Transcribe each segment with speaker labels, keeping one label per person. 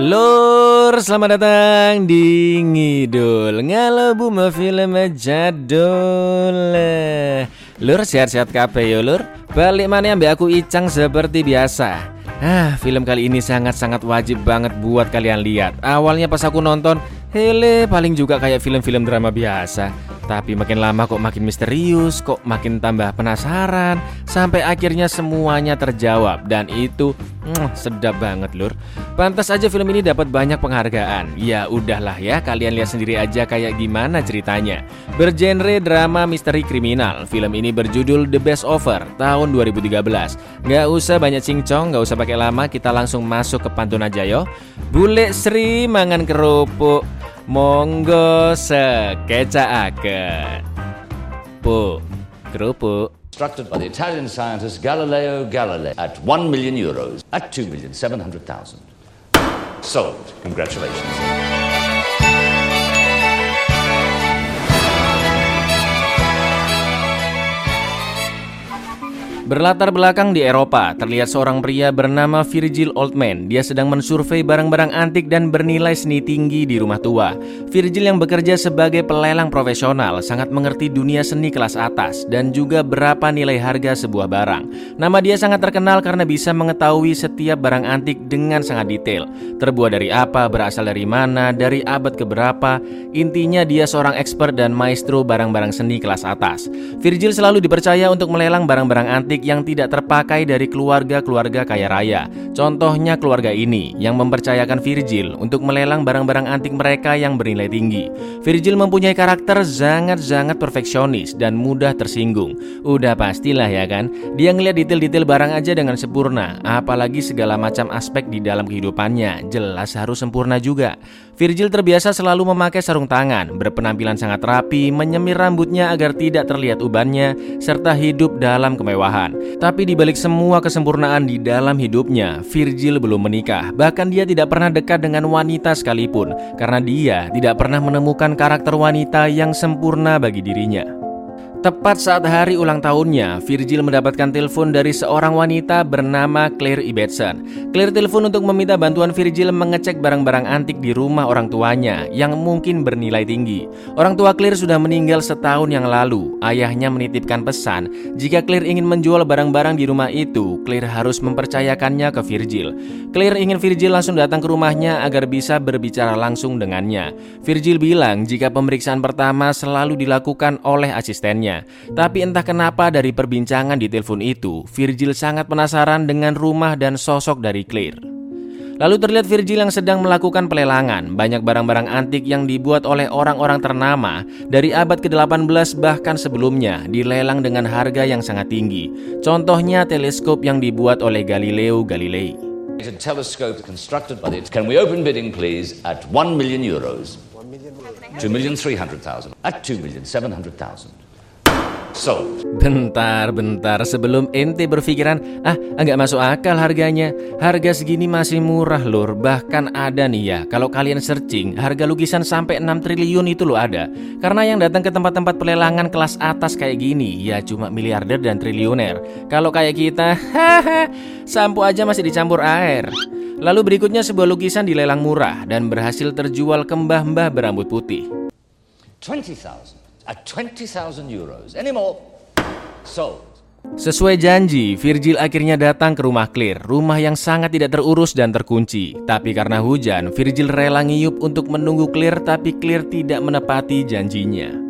Speaker 1: Lur, selamat datang di Ngidul. Ngalobu film jadul. Lur, sehat-sehat kabeh yo lur. Balik mana ambek aku Icang seperti biasa. Ah, film kali ini sangat-sangat wajib banget buat kalian lihat. Awalnya pas aku nonton Hele, paling juga kayak film-film drama biasa tapi makin lama kok makin misterius, kok makin tambah penasaran, sampai akhirnya semuanya terjawab dan itu mm, sedap banget lur. Pantas aja film ini dapat banyak penghargaan. Ya udahlah ya, kalian lihat sendiri aja kayak gimana ceritanya. Bergenre drama misteri kriminal, film ini berjudul The Best Offer tahun 2013. Gak usah banyak cincong, gak usah pakai lama, kita langsung masuk ke pantun aja yo. Bule Sri mangan kerupuk Monggo sekecaaken. Bu, kerupuk.
Speaker 2: Constructed by the Italian scientist Galileo Galilei at 1 million euros at 2,700,000. Sold. Congratulations.
Speaker 1: Berlatar belakang di Eropa, terlihat seorang pria bernama Virgil Oldman. Dia sedang mensurvei barang-barang antik dan bernilai seni tinggi di rumah tua. Virgil yang bekerja sebagai pelelang profesional sangat mengerti dunia seni kelas atas dan juga berapa nilai harga sebuah barang. Nama dia sangat terkenal karena bisa mengetahui setiap barang antik dengan sangat detail. Terbuat dari apa, berasal dari mana, dari abad keberapa. Intinya dia seorang expert dan maestro barang-barang seni kelas atas. Virgil selalu dipercaya untuk melelang barang-barang antik yang tidak terpakai dari keluarga-keluarga kaya raya. Contohnya keluarga ini yang mempercayakan Virgil untuk melelang barang-barang antik mereka yang bernilai tinggi. Virgil mempunyai karakter sangat-sangat perfeksionis dan mudah tersinggung. Udah pastilah ya kan, dia ngeliat detail-detail barang aja dengan sempurna, apalagi segala macam aspek di dalam kehidupannya, jelas harus sempurna juga. Virgil terbiasa selalu memakai sarung tangan, berpenampilan sangat rapi, menyemir rambutnya agar tidak terlihat ubannya, serta hidup dalam kemewahan. Tapi di balik semua kesempurnaan di dalam hidupnya, Virgil belum menikah. Bahkan dia tidak pernah dekat dengan wanita sekalipun karena dia tidak pernah menemukan karakter wanita yang sempurna bagi dirinya. Tepat saat hari ulang tahunnya, Virgil mendapatkan telepon dari seorang wanita bernama Claire Ibbotson. Claire telepon untuk meminta bantuan Virgil mengecek barang-barang antik di rumah orang tuanya yang mungkin bernilai tinggi. Orang tua Claire sudah meninggal setahun yang lalu. Ayahnya menitipkan pesan, jika Claire ingin menjual barang-barang di rumah itu, Claire harus mempercayakannya ke Virgil. Claire ingin Virgil langsung datang ke rumahnya agar bisa berbicara langsung dengannya. Virgil bilang jika pemeriksaan pertama selalu dilakukan oleh asistennya tapi entah kenapa dari perbincangan di telepon itu, Virgil sangat penasaran dengan rumah dan sosok dari Claire. Lalu terlihat Virgil yang sedang melakukan pelelangan banyak barang-barang antik yang dibuat oleh orang-orang ternama dari abad ke-18 bahkan sebelumnya dilelang dengan harga yang sangat tinggi. Contohnya teleskop yang dibuat oleh Galileo Galilei.
Speaker 2: A telescope constructed by the Can we open bidding please at 1 million euros? 2 million 300,000 at 2 million 700,000.
Speaker 1: So. Bentar, bentar. Sebelum ente berpikiran, ah, nggak masuk akal harganya. Harga segini masih murah lur. Bahkan ada nih ya, kalau kalian searching, harga lukisan sampai 6 triliun itu loh ada. Karena yang datang ke tempat-tempat pelelangan kelas atas kayak gini, ya cuma miliarder dan triliuner. Kalau kayak kita, haha, sampo aja masih dicampur air. Lalu berikutnya sebuah lukisan dilelang murah dan berhasil terjual ke mbah-mbah berambut putih.
Speaker 2: 20,000 at 20,000 euros. Any more? Sold.
Speaker 1: Sesuai janji, Virgil akhirnya datang ke rumah Clear, rumah yang sangat tidak terurus dan terkunci. Tapi karena hujan, Virgil rela ngiyup untuk menunggu Clear, tapi Clear tidak menepati janjinya.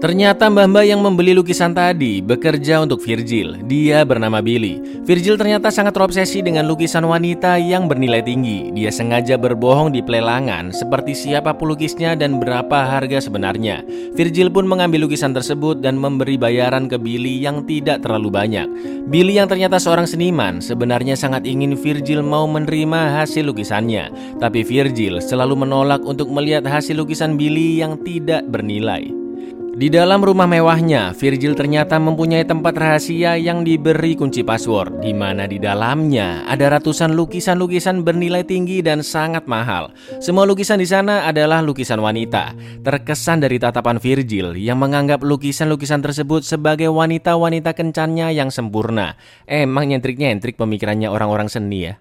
Speaker 1: Ternyata mbah-mbah yang membeli lukisan tadi bekerja untuk Virgil. Dia bernama Billy. Virgil ternyata sangat terobsesi dengan lukisan wanita yang bernilai tinggi. Dia sengaja berbohong di pelelangan seperti siapa pelukisnya dan berapa harga sebenarnya. Virgil pun mengambil lukisan tersebut dan memberi bayaran ke Billy yang tidak terlalu banyak. Billy yang ternyata seorang seniman sebenarnya sangat ingin Virgil mau menerima hasil lukisannya. Tapi Virgil selalu menolak untuk melihat hasil lukisan Billy yang tidak bernilai. Di dalam rumah mewahnya, Virgil ternyata mempunyai tempat rahasia yang diberi kunci password, di mana di dalamnya ada ratusan lukisan-lukisan bernilai tinggi dan sangat mahal. Semua lukisan di sana adalah lukisan wanita. Terkesan dari tatapan Virgil yang menganggap lukisan-lukisan tersebut sebagai wanita-wanita kencannya yang sempurna. Emang nyentrik-nyentrik pemikirannya orang-orang seni ya.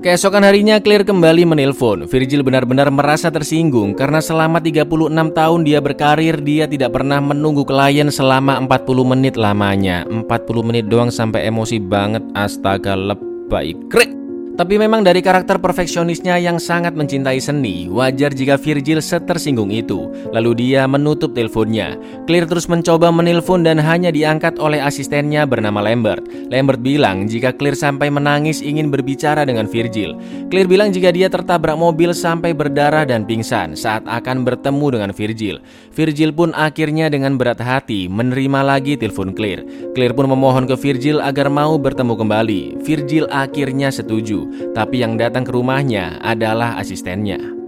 Speaker 1: Keesokan harinya Claire kembali menelpon. Virgil benar-benar merasa tersinggung karena selama 36 tahun dia berkarir dia tidak pernah menunggu klien selama 40 menit lamanya. 40 menit doang sampai emosi banget astaga lebay. Krik. Tapi memang dari karakter perfeksionisnya yang sangat mencintai seni, wajar jika Virgil setersinggung itu. Lalu dia menutup teleponnya. Claire terus mencoba menelpon dan hanya diangkat oleh asistennya bernama Lambert. Lambert bilang jika Claire sampai menangis ingin berbicara dengan Virgil. Claire bilang jika dia tertabrak mobil sampai berdarah dan pingsan saat akan bertemu dengan Virgil. Virgil pun akhirnya dengan berat hati menerima lagi telepon Claire. Claire pun memohon ke Virgil agar mau bertemu kembali. Virgil akhirnya setuju tapi yang datang ke rumahnya adalah asistennya.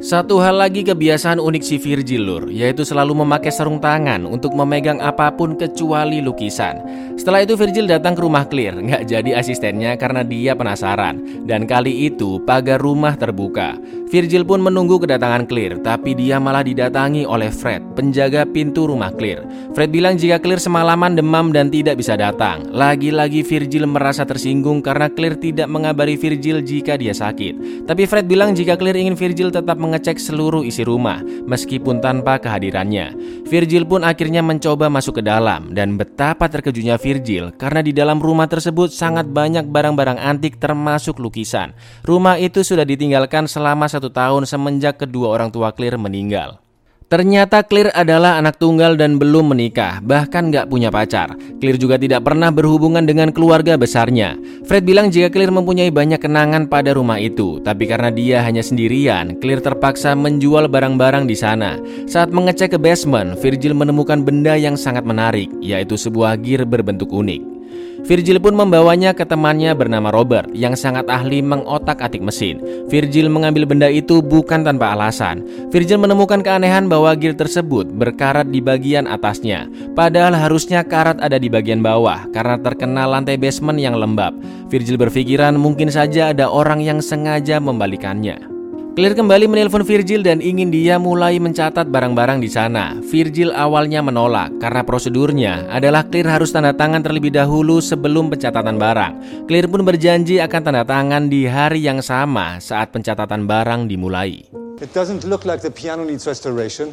Speaker 1: Satu hal lagi kebiasaan unik si Virgil Lur, yaitu selalu memakai sarung tangan untuk memegang apa pun kecuali lukisan. Setelah itu Virgil datang ke rumah Clear, nggak jadi asistennya karena dia penasaran. Dan kali itu pagar rumah terbuka. Virgil pun menunggu kedatangan Clear, tapi dia malah didatangi oleh Fred, penjaga pintu rumah Clear. Fred bilang jika Clear semalaman demam dan tidak bisa datang. Lagi-lagi Virgil merasa tersinggung karena Clear tidak mengabari Virgil jika dia sakit. Tapi Fred bilang jika Clear ingin Virgil tetap mengecek seluruh isi rumah, meskipun tanpa kehadirannya. Virgil pun akhirnya mencoba masuk ke dalam, dan betapa terkejutnya Virgil karena di dalam rumah tersebut sangat banyak barang-barang antik termasuk lukisan. Rumah itu sudah ditinggalkan selama satu tahun semenjak kedua orang tua Clear meninggal. Ternyata Clear adalah anak tunggal dan belum menikah, bahkan nggak punya pacar. Clear juga tidak pernah berhubungan dengan keluarga besarnya. Fred bilang jika Clear mempunyai banyak kenangan pada rumah itu, tapi karena dia hanya sendirian, Clear terpaksa menjual barang-barang di sana. Saat mengecek ke basement, Virgil menemukan benda yang sangat menarik, yaitu sebuah gear berbentuk unik. Virgil pun membawanya ke temannya bernama Robert yang sangat ahli mengotak-atik mesin. Virgil mengambil benda itu bukan tanpa alasan. Virgil menemukan keanehan bahwa gear tersebut berkarat di bagian atasnya, padahal harusnya karat ada di bagian bawah karena terkena lantai basement yang lembab. Virgil berpikiran mungkin saja ada orang yang sengaja membalikannya. Claire kembali menelpon Virgil dan ingin dia mulai mencatat barang-barang di sana. Virgil awalnya menolak karena prosedurnya adalah Claire harus tanda tangan terlebih dahulu sebelum pencatatan barang. Claire pun berjanji akan tanda tangan di hari yang sama saat pencatatan barang dimulai.
Speaker 3: It doesn't look like the piano needs restoration.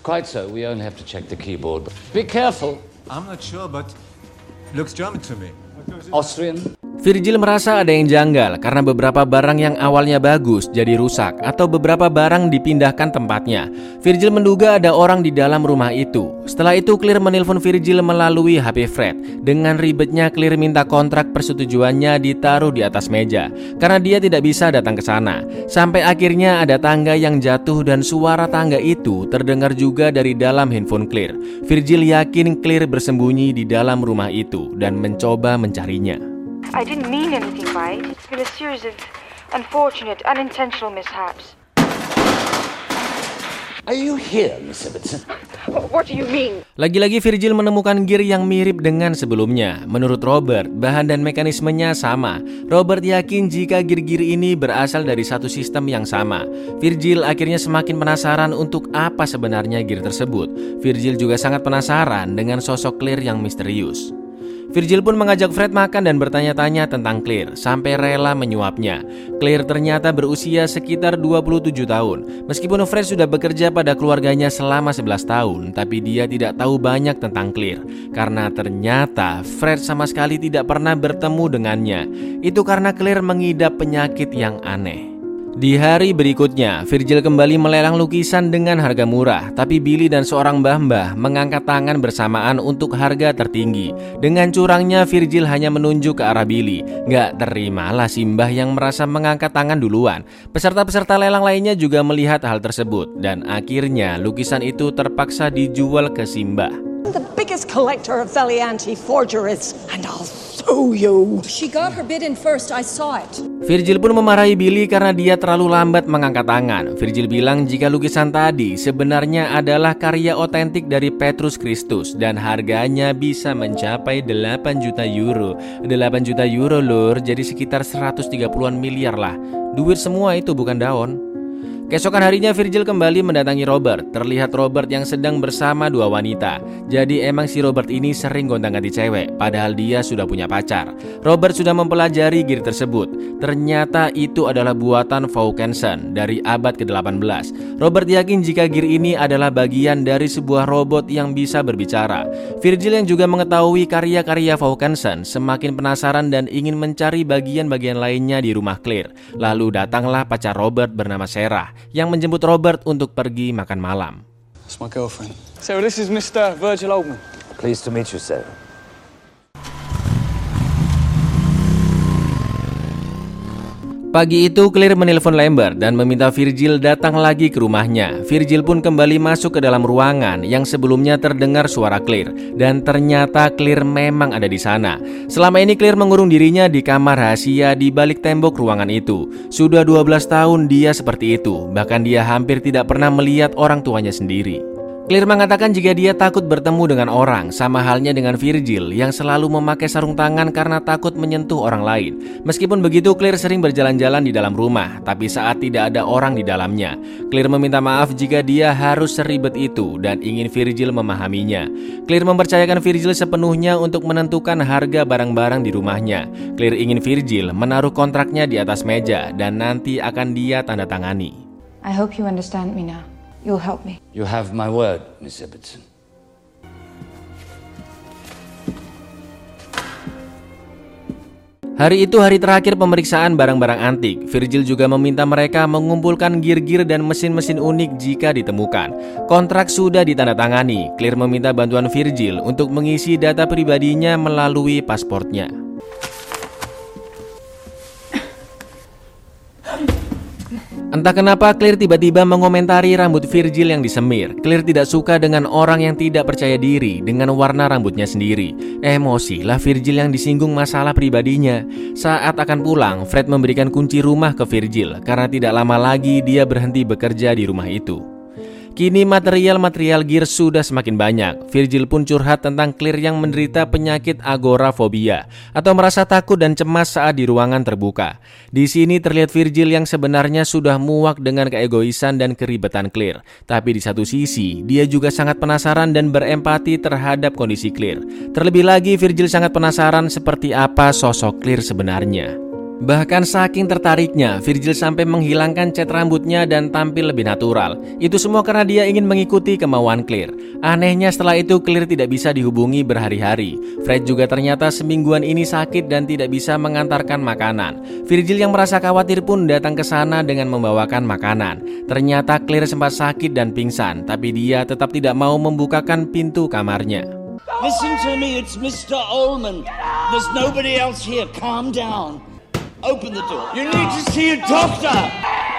Speaker 2: Quite so. We only have to check the keyboard. Be careful.
Speaker 3: I'm not sure, but looks German to me.
Speaker 2: Austrian.
Speaker 1: Virgil merasa ada yang janggal karena beberapa barang yang awalnya bagus jadi rusak atau beberapa barang dipindahkan tempatnya. Virgil menduga ada orang di dalam rumah itu. Setelah itu Clear menelpon Virgil melalui HP Fred. Dengan ribetnya Clear minta kontrak persetujuannya ditaruh di atas meja karena dia tidak bisa datang ke sana. Sampai akhirnya ada tangga yang jatuh dan suara tangga itu terdengar juga dari dalam handphone Clear. Virgil yakin Clear bersembunyi di dalam rumah itu dan mencoba mencarinya.
Speaker 4: I didn't mean anything by it. It's been a series of unfortunate, unintentional mishaps.
Speaker 2: Are you here, Miss Ibbotson?
Speaker 4: What do you mean?
Speaker 1: Lagi-lagi Virgil menemukan gear yang mirip dengan sebelumnya. Menurut Robert, bahan dan mekanismenya sama. Robert yakin jika gear-gear ini berasal dari satu sistem yang sama. Virgil akhirnya semakin penasaran untuk apa sebenarnya gear tersebut. Virgil juga sangat penasaran dengan sosok Claire yang misterius. Virgil pun mengajak Fred makan dan bertanya-tanya tentang Claire sampai rela menyuapnya. Claire ternyata berusia sekitar 27 tahun. Meskipun Fred sudah bekerja pada keluarganya selama 11 tahun, tapi dia tidak tahu banyak tentang Claire karena ternyata Fred sama sekali tidak pernah bertemu dengannya. Itu karena Claire mengidap penyakit yang aneh. Di hari berikutnya, Virgil kembali melelang lukisan dengan harga murah, tapi Billy dan seorang mbah-mbah mengangkat tangan bersamaan untuk harga tertinggi. Dengan curangnya, Virgil hanya menunjuk ke arah Billy. Gak terimalah si mbah yang merasa mengangkat tangan duluan. Peserta-peserta lelang lainnya juga melihat hal tersebut, dan akhirnya lukisan itu terpaksa dijual ke si mbah.
Speaker 5: The biggest collector of Valianti forgeries, and I'll sue you.
Speaker 6: She got her bid in first, I saw it.
Speaker 1: Virgil pun memarahi Billy karena dia terlalu lambat mengangkat tangan. Virgil bilang jika lukisan tadi sebenarnya adalah karya otentik dari Petrus Kristus dan harganya bisa mencapai 8 juta euro. 8 juta euro lur, jadi sekitar 130-an miliar lah. Duit semua itu bukan daun. Keesokan harinya Virgil kembali mendatangi Robert. Terlihat Robert yang sedang bersama dua wanita. Jadi emang si Robert ini sering gonta-ganti cewek, padahal dia sudah punya pacar. Robert sudah mempelajari gear tersebut. Ternyata itu adalah buatan Vaucanson dari abad ke-18. Robert yakin jika gear ini adalah bagian dari sebuah robot yang bisa berbicara. Virgil yang juga mengetahui karya-karya Vaucanson semakin penasaran dan ingin mencari bagian-bagian lainnya di rumah Claire. Lalu datanglah pacar Robert bernama Sarah yang menjemput Robert untuk pergi makan malam.
Speaker 7: It's my girlfriend. Sarah, this is Mr. Virgil Oldman.
Speaker 8: Pleased to meet you, Sarah.
Speaker 1: Pagi itu Claire menelpon Lambert dan meminta Virgil datang lagi ke rumahnya. Virgil pun kembali masuk ke dalam ruangan yang sebelumnya terdengar suara Claire dan ternyata Claire memang ada di sana. Selama ini Claire mengurung dirinya di kamar rahasia di balik tembok ruangan itu. Sudah 12 tahun dia seperti itu, bahkan dia hampir tidak pernah melihat orang tuanya sendiri. Claire mengatakan jika dia takut bertemu dengan orang, sama halnya dengan Virgil yang selalu memakai sarung tangan karena takut menyentuh orang lain. Meskipun begitu, Claire sering berjalan-jalan di dalam rumah, tapi saat tidak ada orang di dalamnya. Claire meminta maaf jika dia harus seribet itu dan ingin Virgil memahaminya. Claire mempercayakan Virgil sepenuhnya untuk menentukan harga barang-barang di rumahnya. Claire ingin Virgil menaruh kontraknya di atas meja dan nanti akan dia tanda tangani.
Speaker 4: I hope you understand me now. You'll help me.
Speaker 2: You have my word, Miss Ibbotson.
Speaker 1: Hari itu hari terakhir pemeriksaan barang-barang antik. Virgil juga meminta mereka mengumpulkan gear-gear dan mesin-mesin unik jika ditemukan. Kontrak sudah ditandatangani. Claire meminta bantuan Virgil untuk mengisi data pribadinya melalui pasportnya. Entah kenapa Claire tiba-tiba mengomentari rambut Virgil yang disemir. Claire tidak suka dengan orang yang tidak percaya diri dengan warna rambutnya sendiri. Emosi lah Virgil yang disinggung masalah pribadinya. Saat akan pulang, Fred memberikan kunci rumah ke Virgil karena tidak lama lagi dia berhenti bekerja di rumah itu. Kini material-material gear sudah semakin banyak. Virgil pun curhat tentang Claire yang menderita penyakit agorafobia atau merasa takut dan cemas saat di ruangan terbuka. Di sini terlihat Virgil yang sebenarnya sudah muak dengan keegoisan dan keribetan Claire. Tapi di satu sisi, dia juga sangat penasaran dan berempati terhadap kondisi Claire. Terlebih lagi, Virgil sangat penasaran seperti apa sosok Claire sebenarnya. Bahkan saking tertariknya, Virgil sampai menghilangkan cat rambutnya dan tampil lebih natural. Itu semua karena dia ingin mengikuti kemauan Claire. Anehnya setelah itu Claire tidak bisa dihubungi berhari-hari. Fred juga ternyata semingguan ini sakit dan tidak bisa mengantarkan makanan. Virgil yang merasa khawatir pun datang ke sana dengan membawakan makanan. Ternyata Claire sempat sakit dan pingsan, tapi dia tetap tidak mau membukakan pintu kamarnya.
Speaker 9: Listen to me, it's Mr. Ullman. There's nobody else here. Calm down. Open the door. You need to see a doctor.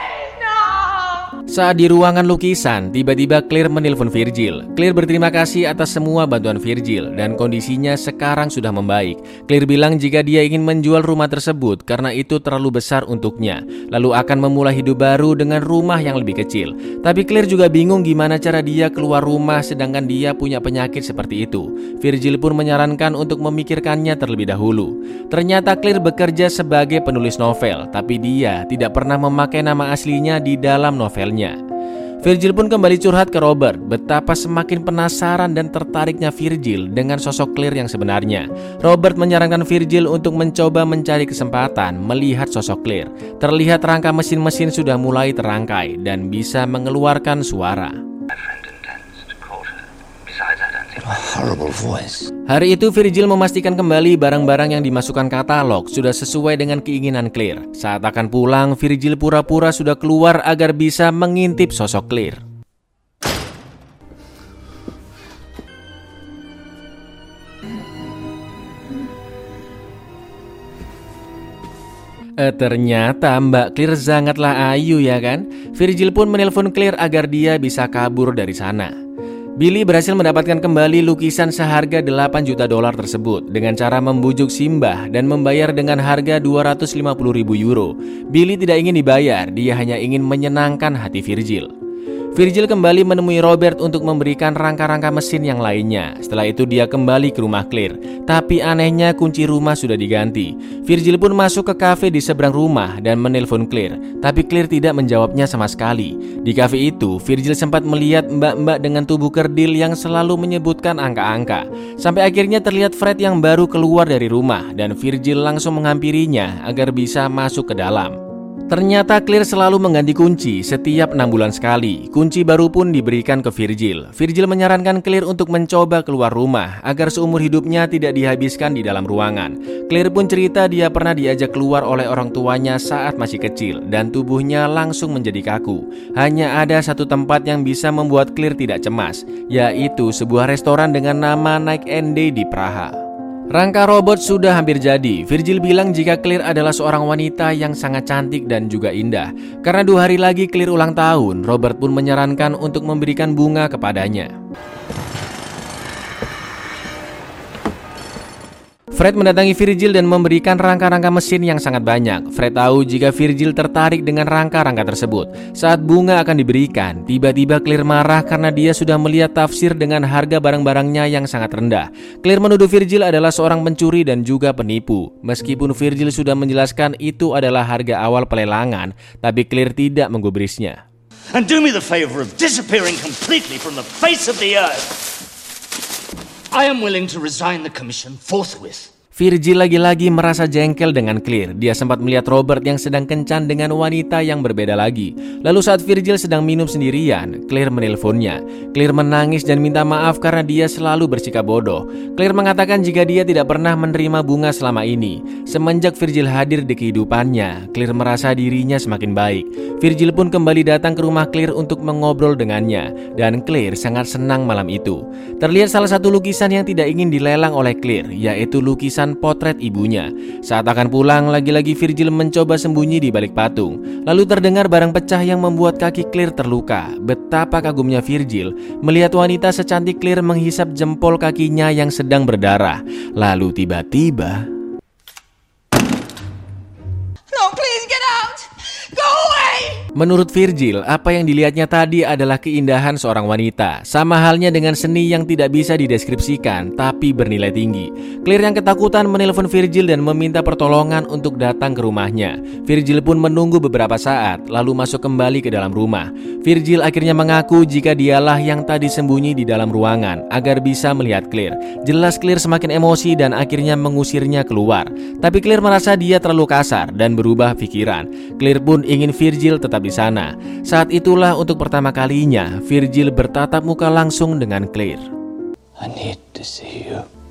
Speaker 1: Saat di ruangan lukisan, tiba-tiba Claire menelpon Virgil. Claire berterima kasih atas semua bantuan Virgil dan kondisinya sekarang sudah membaik. Claire bilang jika dia ingin menjual rumah tersebut karena itu terlalu besar untuknya, lalu akan memulai hidup baru dengan rumah yang lebih kecil. Tapi Claire juga bingung gimana cara dia keluar rumah sedangkan dia punya penyakit seperti itu. Virgil pun menyarankan untuk memikirkannya terlebih dahulu. Ternyata Claire bekerja sebagai penulis novel, tapi dia tidak pernah memakai nama aslinya di dalam novelnya. Virgil pun kembali curhat ke Robert betapa semakin penasaran dan tertariknya Virgil dengan sosok Claire yang sebenarnya. Robert menyarankan Virgil untuk mencoba mencari kesempatan melihat sosok Claire. Terlihat rangka mesin-mesin sudah mulai terangkai dan bisa mengeluarkan suara. Hari itu Virgil memastikan kembali barang-barang yang dimasukkan katalog sudah sesuai dengan keinginan Claire. Saat akan pulang, Virgil pura-pura sudah keluar agar bisa mengintip sosok Claire. Eh, ternyata Mbak Claire sangatlah ayu ya kan? Virgil pun menelpon Claire agar dia bisa kabur dari sana. Billy berhasil mendapatkan kembali lukisan seharga 8 juta dolar tersebut dengan cara membujuk Simbah dan membayar dengan harga 250 ribu euro. Billy tidak ingin dibayar, dia hanya ingin menyenangkan hati Virgil. Virgil kembali menemui Robert untuk memberikan rangka-rangka mesin yang lainnya. Setelah itu dia kembali ke rumah Claire. Tapi anehnya kunci rumah sudah diganti. Virgil pun masuk ke kafe di seberang rumah dan menelpon Claire. Tapi Claire tidak menjawabnya sama sekali. Di kafe itu, Virgil sempat melihat mbak-mbak dengan tubuh kerdil yang selalu menyebutkan angka-angka. Sampai akhirnya terlihat Fred yang baru keluar dari rumah dan Virgil langsung menghampirinya agar bisa masuk ke dalam. Ternyata Clear selalu mengganti kunci setiap enam bulan sekali. Kunci baru pun diberikan ke Virgil. Virgil menyarankan Clear untuk mencoba keluar rumah agar seumur hidupnya tidak dihabiskan di dalam ruangan. Clear pun cerita dia pernah diajak keluar oleh orang tuanya saat masih kecil dan tubuhnya langsung menjadi kaku. Hanya ada satu tempat yang bisa membuat Clear tidak cemas, yaitu sebuah restoran dengan nama Night and Day di Praha. Rangka robot sudah hampir jadi. Virgil bilang jika Clear adalah seorang wanita yang sangat cantik dan juga indah. Karena dua hari lagi Clear ulang tahun, Robert pun menyarankan untuk memberikan bunga kepadanya. Fred mendatangi Virgil dan memberikan rangka-rangka mesin yang sangat banyak. Fred tahu jika Virgil tertarik dengan rangka-rangka tersebut. Saat bunga akan diberikan, tiba-tiba Clear marah karena dia sudah melihat tafsir dengan harga barang-barangnya yang sangat rendah. Clear menuduh Virgil adalah seorang pencuri dan juga penipu. Meskipun Virgil sudah menjelaskan itu adalah harga awal pelelangan, tapi Clear tidak menggubrisnya.
Speaker 9: And do me the favor of disappearing completely from the face of the earth. I am willing to resign the commission forthwith.
Speaker 1: Virgil lagi-lagi merasa jengkel dengan Clear. Dia sempat melihat Robert yang sedang kencan dengan wanita yang berbeda lagi. Lalu saat Virgil sedang minum sendirian, Clear menelponnya. Clear menangis dan minta maaf karena dia selalu bersikap bodoh. Clear mengatakan jika dia tidak pernah menerima bunga selama ini. Semenjak Virgil hadir di kehidupannya, Clear merasa dirinya semakin baik. Virgil pun kembali datang ke rumah Clear untuk mengobrol dengannya. Dan Clear sangat senang malam itu. Terlihat salah satu lukisan yang tidak ingin dilelang oleh Clear, yaitu lukisan lukisan potret ibunya. Saat akan pulang, lagi-lagi Virgil mencoba sembunyi di balik patung. Lalu terdengar barang pecah yang membuat kaki Clear terluka. Betapa kagumnya Virgil melihat wanita secantik Clear menghisap jempol kakinya yang sedang berdarah. Lalu tiba-tiba...
Speaker 5: No, please
Speaker 1: Menurut Virgil, apa yang dilihatnya tadi adalah keindahan seorang wanita, sama halnya dengan seni yang tidak bisa dideskripsikan tapi bernilai tinggi. Clear yang ketakutan menelpon Virgil dan meminta pertolongan untuk datang ke rumahnya. Virgil pun menunggu beberapa saat, lalu masuk kembali ke dalam rumah. Virgil akhirnya mengaku jika dialah yang tadi sembunyi di dalam ruangan agar bisa melihat Clear. Jelas Clear semakin emosi dan akhirnya mengusirnya keluar. Tapi Clear merasa dia terlalu kasar dan berubah pikiran. Clear pun ingin Virgil tetap di sana. Saat itulah untuk pertama kalinya Virgil bertatap muka langsung dengan Claire.
Speaker 9: I need to see you.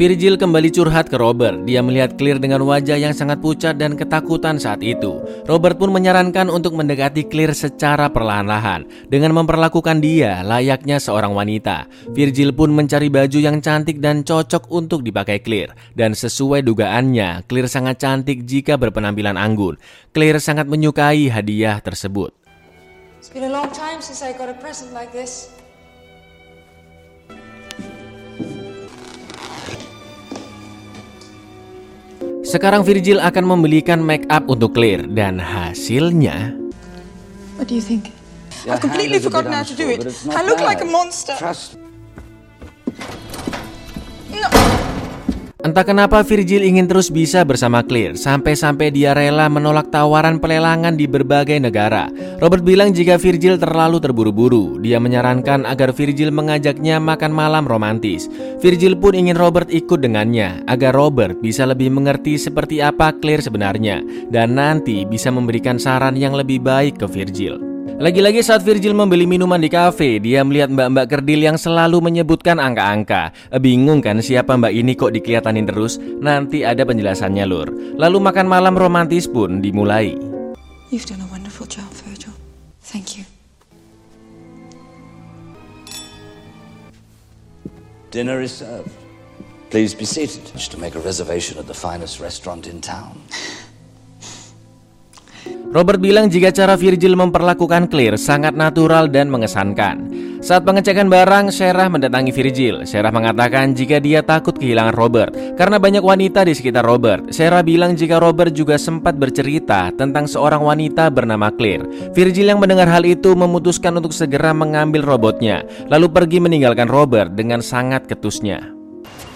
Speaker 1: Virgil kembali curhat ke Robert. Dia melihat Clear dengan wajah yang sangat pucat dan ketakutan saat itu. Robert pun menyarankan untuk mendekati Clear secara perlahan-lahan dengan memperlakukan dia layaknya seorang wanita. Virgil pun mencari baju yang cantik dan cocok untuk dipakai Clear. Dan sesuai dugaannya, Clear sangat cantik jika berpenampilan anggun. Clear sangat menyukai hadiah tersebut. Sekarang Virgil akan membelikan make up untuk Claire dan hasilnya
Speaker 5: What do you think? I've completely forgotten how to do it. I look like a monster.
Speaker 1: Entah kenapa Virgil ingin terus bisa bersama Claire Sampai-sampai dia rela menolak tawaran pelelangan di berbagai negara. Robert bilang jika Virgil terlalu terburu-buru Dia menyarankan agar Virgil mengajaknya makan malam romantis. Virgil pun ingin Robert ikut dengannya Agar Robert bisa lebih mengerti seperti apa Claire sebenarnya Dan nanti bisa memberikan saran yang lebih baik ke Virgil lagi-lagi saat Virgil membeli minuman di kafe, dia melihat mbak-mbak kerdil yang selalu menyebutkan angka-angka. Bingung kan siapa mbak ini kok dikelihatanin terus? Nanti ada penjelasannya lur. Lalu makan malam romantis pun dimulai.
Speaker 5: You've done a wonderful job, Virgil. Thank you.
Speaker 2: Dinner is served. Please be seated. Wish to make a reservation at the finest restaurant in town.
Speaker 1: Robert bilang jika cara Virgil memperlakukan Claire sangat natural dan mengesankan. Saat pengecekan barang, Sarah mendatangi Virgil. Sarah mengatakan jika dia takut kehilangan Robert karena banyak wanita di sekitar Robert. Sarah bilang jika Robert juga sempat bercerita tentang seorang wanita bernama Claire. Virgil yang mendengar hal itu memutuskan untuk segera mengambil robotnya, lalu pergi meninggalkan Robert dengan sangat ketusnya.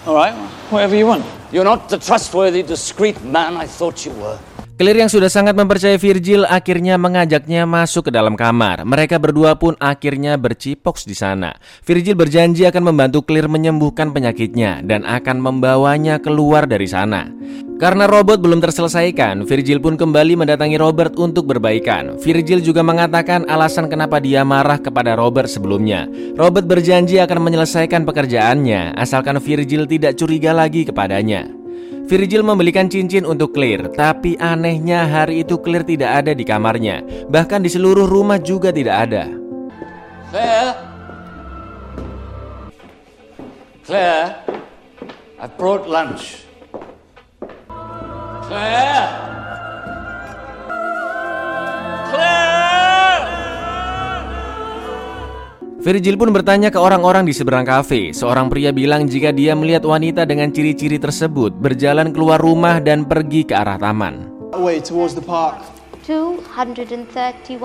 Speaker 7: Alright, whatever you want.
Speaker 9: You're not the trustworthy, discreet man I thought you were.
Speaker 1: Claire yang sudah sangat mempercayai Virgil akhirnya mengajaknya masuk ke dalam kamar. Mereka berdua pun akhirnya bercipoks di sana. Virgil berjanji akan membantu Claire menyembuhkan penyakitnya dan akan membawanya keluar dari sana. Karena robot belum terselesaikan, Virgil pun kembali mendatangi Robert untuk berbaikan. Virgil juga mengatakan alasan kenapa dia marah kepada Robert sebelumnya. Robert berjanji akan menyelesaikan pekerjaannya asalkan Virgil tidak curiga lagi kepadanya. Virgil membelikan cincin untuk Claire, tapi anehnya hari itu Claire tidak ada di kamarnya. Bahkan di seluruh rumah juga tidak ada.
Speaker 9: Claire? Claire? I brought lunch. Claire?
Speaker 1: Virgil pun bertanya ke orang-orang di seberang kafe. Seorang pria bilang jika dia melihat wanita dengan ciri-ciri tersebut berjalan keluar rumah dan pergi ke arah taman.
Speaker 8: Away towards the park.
Speaker 10: 231.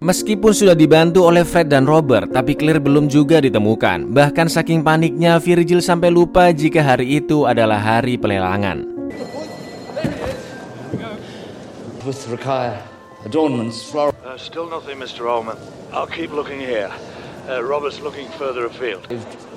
Speaker 1: Meskipun sudah dibantu oleh Fred dan Robert, tapi Claire belum juga ditemukan. Bahkan saking paniknya, Virgil sampai lupa jika hari itu adalah hari pelelangan.
Speaker 2: Adornments, floral.
Speaker 11: Uh, still nothing, Mr. Ullman. I'll keep looking here. Uh, Robert's looking further afield.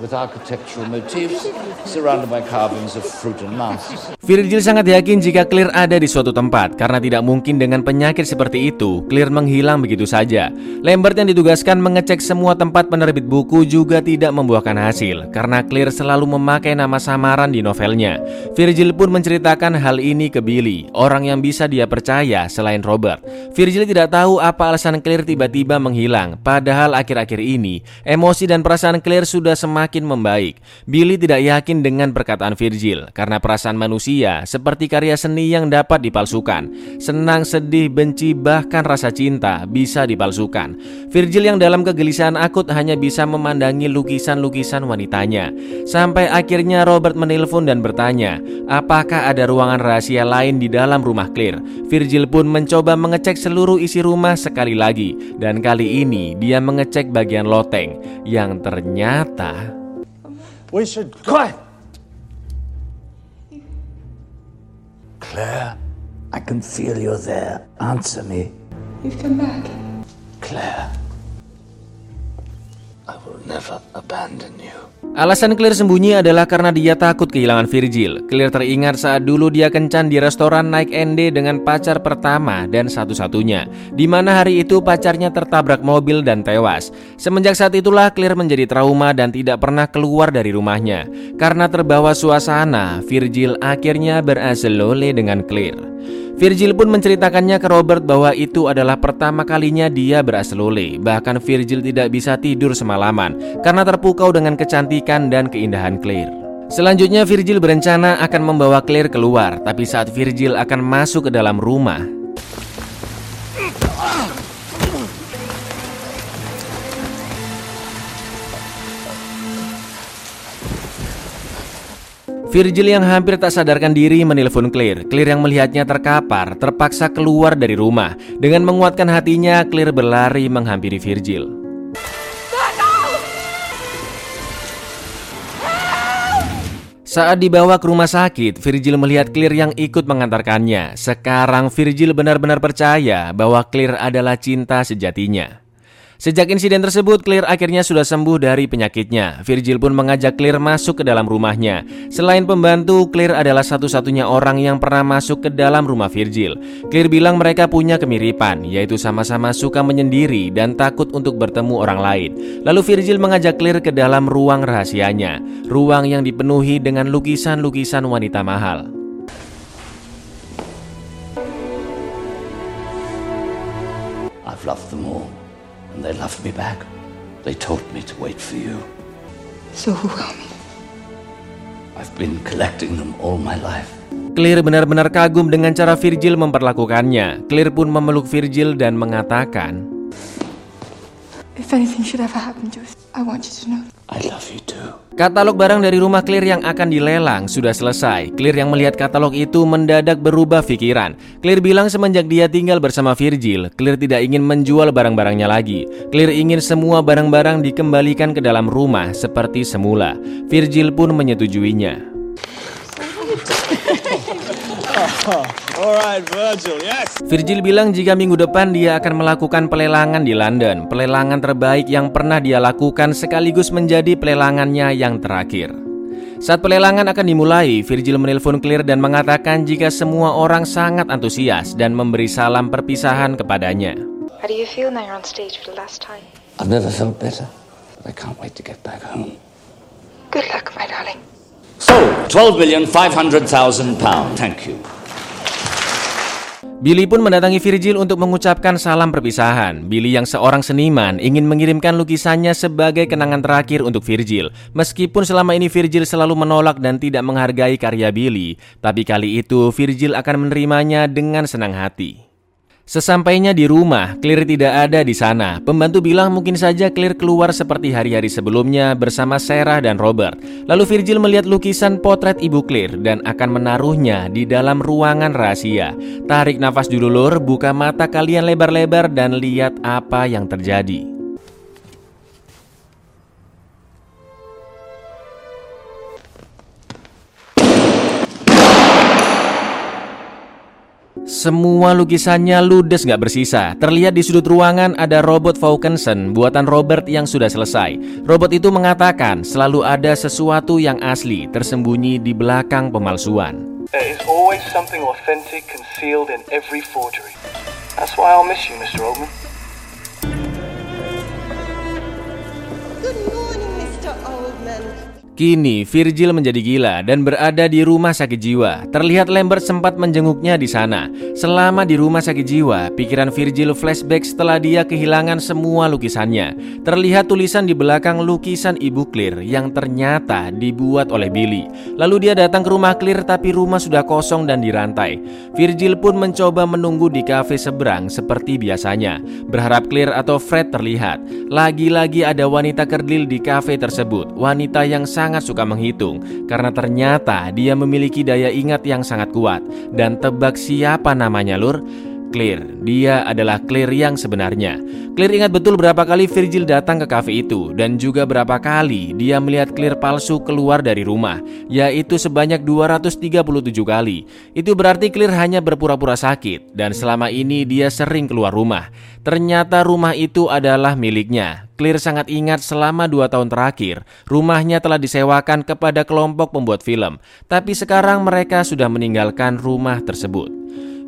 Speaker 2: With architectural motifs, surrounded by carvings of fruit and mouse.
Speaker 1: Virgil sangat yakin jika Claire ada di suatu tempat karena tidak mungkin dengan penyakit seperti itu Claire menghilang begitu saja. Lambert yang ditugaskan mengecek semua tempat penerbit buku juga tidak membuahkan hasil karena Claire selalu memakai nama samaran di novelnya. Virgil pun menceritakan hal ini ke Billy, orang yang bisa dia percaya selain Robert. Virgil tidak tahu apa alasan Claire tiba-tiba menghilang, padahal akhir-akhir ini emosi dan perasaan Claire sudah semakin membaik. Billy tidak yakin dengan perkataan Virgil karena perasaan manusia seperti karya seni yang dapat dipalsukan. Senang, sedih, benci, bahkan rasa cinta bisa dipalsukan. Virgil yang dalam kegelisahan akut hanya bisa memandangi lukisan-lukisan wanitanya. Sampai akhirnya Robert menelpon dan bertanya, apakah ada ruangan rahasia lain di dalam rumah Claire. Virgil pun mencoba mengecek seluruh isi rumah sekali lagi. Dan kali ini dia mengecek bagian loteng yang ternyata...
Speaker 8: We should
Speaker 9: Quiet!
Speaker 12: Claire, I can feel you're there. Answer me.
Speaker 6: You've come back.
Speaker 12: Claire, never abandon you.
Speaker 1: Alasan Claire sembunyi adalah karena dia takut kehilangan Virgil. Claire teringat saat dulu dia kencan di restoran naik ende dengan pacar pertama dan satu-satunya, di mana hari itu pacarnya tertabrak mobil dan tewas. Semenjak saat itulah Claire menjadi trauma dan tidak pernah keluar dari rumahnya. Karena terbawa suasana, Virgil akhirnya beraselole dengan Claire. Virgil pun menceritakannya ke Robert bahwa itu adalah pertama kalinya dia beraselole. Bahkan Virgil tidak bisa tidur semalaman karena terpukau dengan kecantikan dan keindahan Claire. Selanjutnya Virgil berencana akan membawa Claire keluar, tapi saat Virgil akan masuk ke dalam rumah, Virgil yang hampir tak sadarkan diri menelpon Claire. Claire yang melihatnya terkapar terpaksa keluar dari rumah. Dengan menguatkan hatinya, Claire berlari menghampiri Virgil. Saat dibawa ke rumah sakit, Virgil melihat Claire yang ikut mengantarkannya. Sekarang Virgil benar-benar percaya bahwa Claire adalah cinta sejatinya. Sejak insiden tersebut, Claire akhirnya sudah sembuh dari penyakitnya. Virgil pun mengajak Claire masuk ke dalam rumahnya. Selain pembantu, Claire adalah satu-satunya orang yang pernah masuk ke dalam rumah Virgil. Claire bilang mereka punya kemiripan, yaitu sama-sama suka menyendiri dan takut untuk bertemu orang lain. Lalu Virgil mengajak Claire ke dalam ruang rahasianya, ruang yang dipenuhi dengan lukisan-lukisan wanita mahal.
Speaker 12: I've loved them all, and they loved me back. They taught me to wait for you.
Speaker 6: So overwhelming.
Speaker 2: I've been collecting them all my life.
Speaker 1: Clear benar-benar kagum dengan cara Virgil memperlakukannya. Clear pun memeluk Virgil dan mengatakan,
Speaker 6: If anything should ever happen to us, I want you to know.
Speaker 2: I love you too.
Speaker 1: Katalog barang dari rumah Clear yang akan dilelang sudah selesai. Clear yang melihat katalog itu mendadak berubah pikiran. Clear bilang semenjak dia tinggal bersama Virgil, Clear tidak ingin menjual barang-barangnya lagi. Clear ingin semua barang-barang dikembalikan ke dalam rumah seperti semula. Virgil pun menyetujuinya.
Speaker 8: Alright, Virgil, yes.
Speaker 1: Virgil bilang jika minggu depan dia akan melakukan pelelangan di London, pelelangan terbaik yang pernah dia lakukan sekaligus menjadi pelelangannya yang terakhir. Saat pelelangan akan dimulai, Virgil menelpon Clear dan mengatakan jika semua orang sangat antusias dan memberi salam perpisahan kepadanya.
Speaker 4: How do you feel now you're on stage for the last time?
Speaker 2: I've never felt better, but I can't wait to get back home.
Speaker 4: Good luck, my darling.
Speaker 2: So, 12,500,000 pounds. Thank you.
Speaker 1: Billy pun mendatangi Virgil untuk mengucapkan salam perpisahan. Billy yang seorang seniman ingin mengirimkan lukisannya sebagai kenangan terakhir untuk Virgil. Meskipun selama ini Virgil selalu menolak dan tidak menghargai karya Billy, tapi kali itu Virgil akan menerimanya dengan senang hati. Sesampainya di rumah, Clear tidak ada di sana. Pembantu bilang mungkin saja Clear keluar seperti hari-hari sebelumnya bersama Sarah dan Robert. Lalu Virgil melihat lukisan potret ibu Clear dan akan menaruhnya di dalam ruangan rahasia. Tarik nafas dulu lur, buka mata kalian lebar-lebar dan lihat apa yang terjadi. Semua lukisannya ludes gak bersisa. Terlihat di sudut ruangan ada robot Vaucanson buatan Robert yang sudah selesai. Robot itu mengatakan selalu ada sesuatu yang asli tersembunyi di belakang pemalsuan.
Speaker 13: There is always something authentic concealed in every forgery. That's why I'll miss you, Mr. Oldman.
Speaker 5: Good.
Speaker 1: Kini Virgil menjadi gila dan berada di rumah sakit jiwa. Terlihat Lambert sempat menjenguknya di sana. Selama di rumah sakit jiwa, pikiran Virgil flashback setelah dia kehilangan semua lukisannya. Terlihat tulisan di belakang lukisan Ibu Clear yang ternyata dibuat oleh Billy. Lalu dia datang ke rumah Clear tapi rumah sudah kosong dan dirantai. Virgil pun mencoba menunggu di kafe seberang seperti biasanya. Berharap Clear atau Fred terlihat. Lagi-lagi ada wanita kerdil di kafe tersebut. Wanita yang sangat sangat suka menghitung karena ternyata dia memiliki daya ingat yang sangat kuat. Dan tebak siapa namanya lur? Clear, dia adalah Clear yang sebenarnya. Clear ingat betul berapa kali Virgil datang ke kafe itu dan juga berapa kali dia melihat Clear palsu keluar dari rumah, yaitu sebanyak 237 kali. Itu berarti Clear hanya berpura-pura sakit dan selama ini dia sering keluar rumah. Ternyata rumah itu adalah miliknya. Clear sangat ingat selama dua tahun terakhir, rumahnya telah disewakan kepada kelompok pembuat film, tapi sekarang mereka sudah meninggalkan rumah tersebut.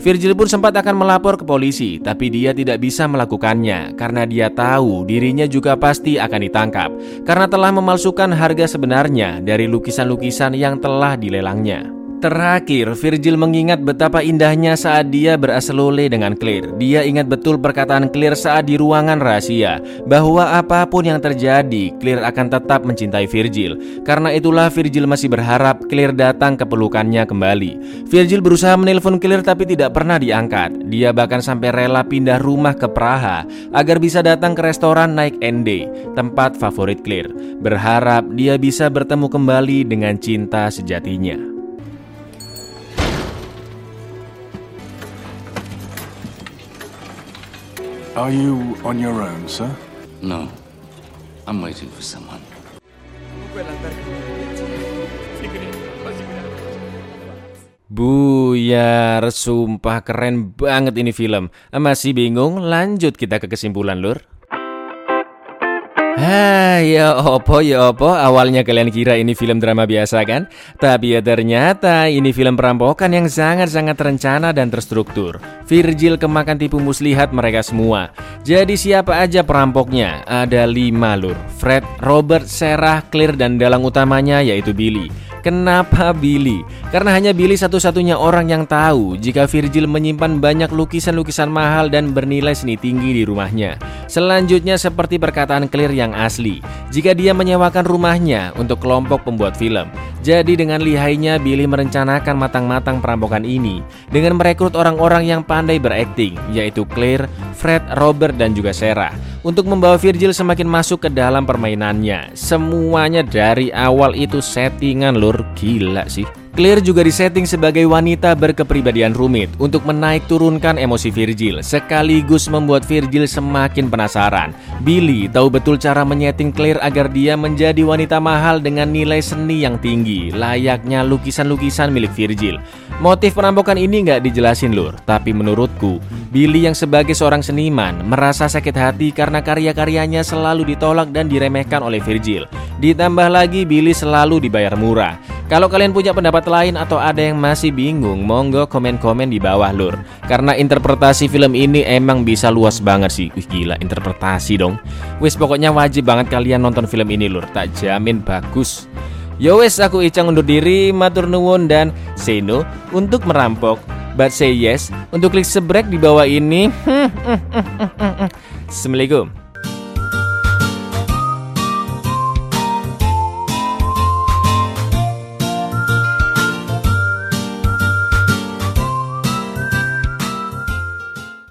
Speaker 1: Virgil pun sempat akan melapor ke polisi, tapi dia tidak bisa melakukannya karena dia tahu dirinya juga pasti akan ditangkap karena telah memalsukan harga sebenarnya dari lukisan-lukisan yang telah dilelangnya. Terakhir, Virgil mengingat betapa indahnya saat dia beraselole dengan Clear. Dia ingat betul perkataan Clear saat di ruangan rahasia, bahwa apa pun yang terjadi, Clear akan tetap mencintai Virgil. Karena itulah Virgil masih berharap Clear datang ke pelukannya kembali. Virgil berusaha menelpon Clear tapi tidak pernah diangkat. Dia bahkan sampai rela pindah rumah ke Praha agar bisa datang ke restoran Naik ND, tempat favorit Clear. Berharap dia bisa bertemu kembali dengan cinta sejatinya.
Speaker 14: Are you on your own, sir?
Speaker 2: No. I'm waiting for someone.
Speaker 1: Buyar, sumpah keren banget ini film. Masih bingung? Lanjut kita ke kesimpulan, Lur. Ah, ya opo ya opo Awalnya kalian kira ini film drama biasa kan? Tapi ya ternyata ini film perampokan yang sangat-sangat terencana dan terstruktur. Virgil kemakan tipu muslihat mereka semua. Jadi siapa aja perampoknya? Ada lima lur. Fred, Robert, Sarah, Clear dan dalang utamanya yaitu Billy Kenapa Billy? Karena hanya Billy satu-satunya orang yang tahu jika Virgil menyimpan banyak lukisan-lukisan mahal dan bernilai seni tinggi di rumahnya. Selanjutnya seperti perkataan Clear yang asli, jika dia menyewakan rumahnya untuk kelompok pembuat film. Jadi dengan lihainya Billy merencanakan matang-matang perampokan ini dengan merekrut orang-orang yang pandai berakting, yaitu Claire, Fred, Robert, dan juga Sarah untuk membawa Virgil semakin masuk ke dalam permainannya. Semuanya dari awal itu settingan lur, gila sih. Claire juga disetting sebagai wanita berkepribadian rumit untuk menaik turunkan emosi Virgil sekaligus membuat Virgil semakin penasaran. Billy tahu betul cara menyeting Claire agar dia menjadi wanita mahal dengan nilai seni yang tinggi, layaknya lukisan-lukisan milik Virgil. Motif perampokan ini nggak dijelasin lur, tapi menurutku Billy yang sebagai seorang seniman merasa sakit hati karena karya-karyanya selalu ditolak dan diremehkan oleh Virgil. Ditambah lagi Billy selalu dibayar murah. Kalau kalian punya pendapat lain atau ada yang masih bingung, monggo komen-komen di bawah lur. Karena interpretasi film ini emang bisa luas banget sih. Wih gila interpretasi dong. Wis pokoknya wajib banget kalian nonton film ini lur. Tak jamin bagus. Yo wes aku Icang undur diri, matur nuwun dan say no untuk merampok. But say yes untuk klik sebrek di bawah ini. Assalamualaikum.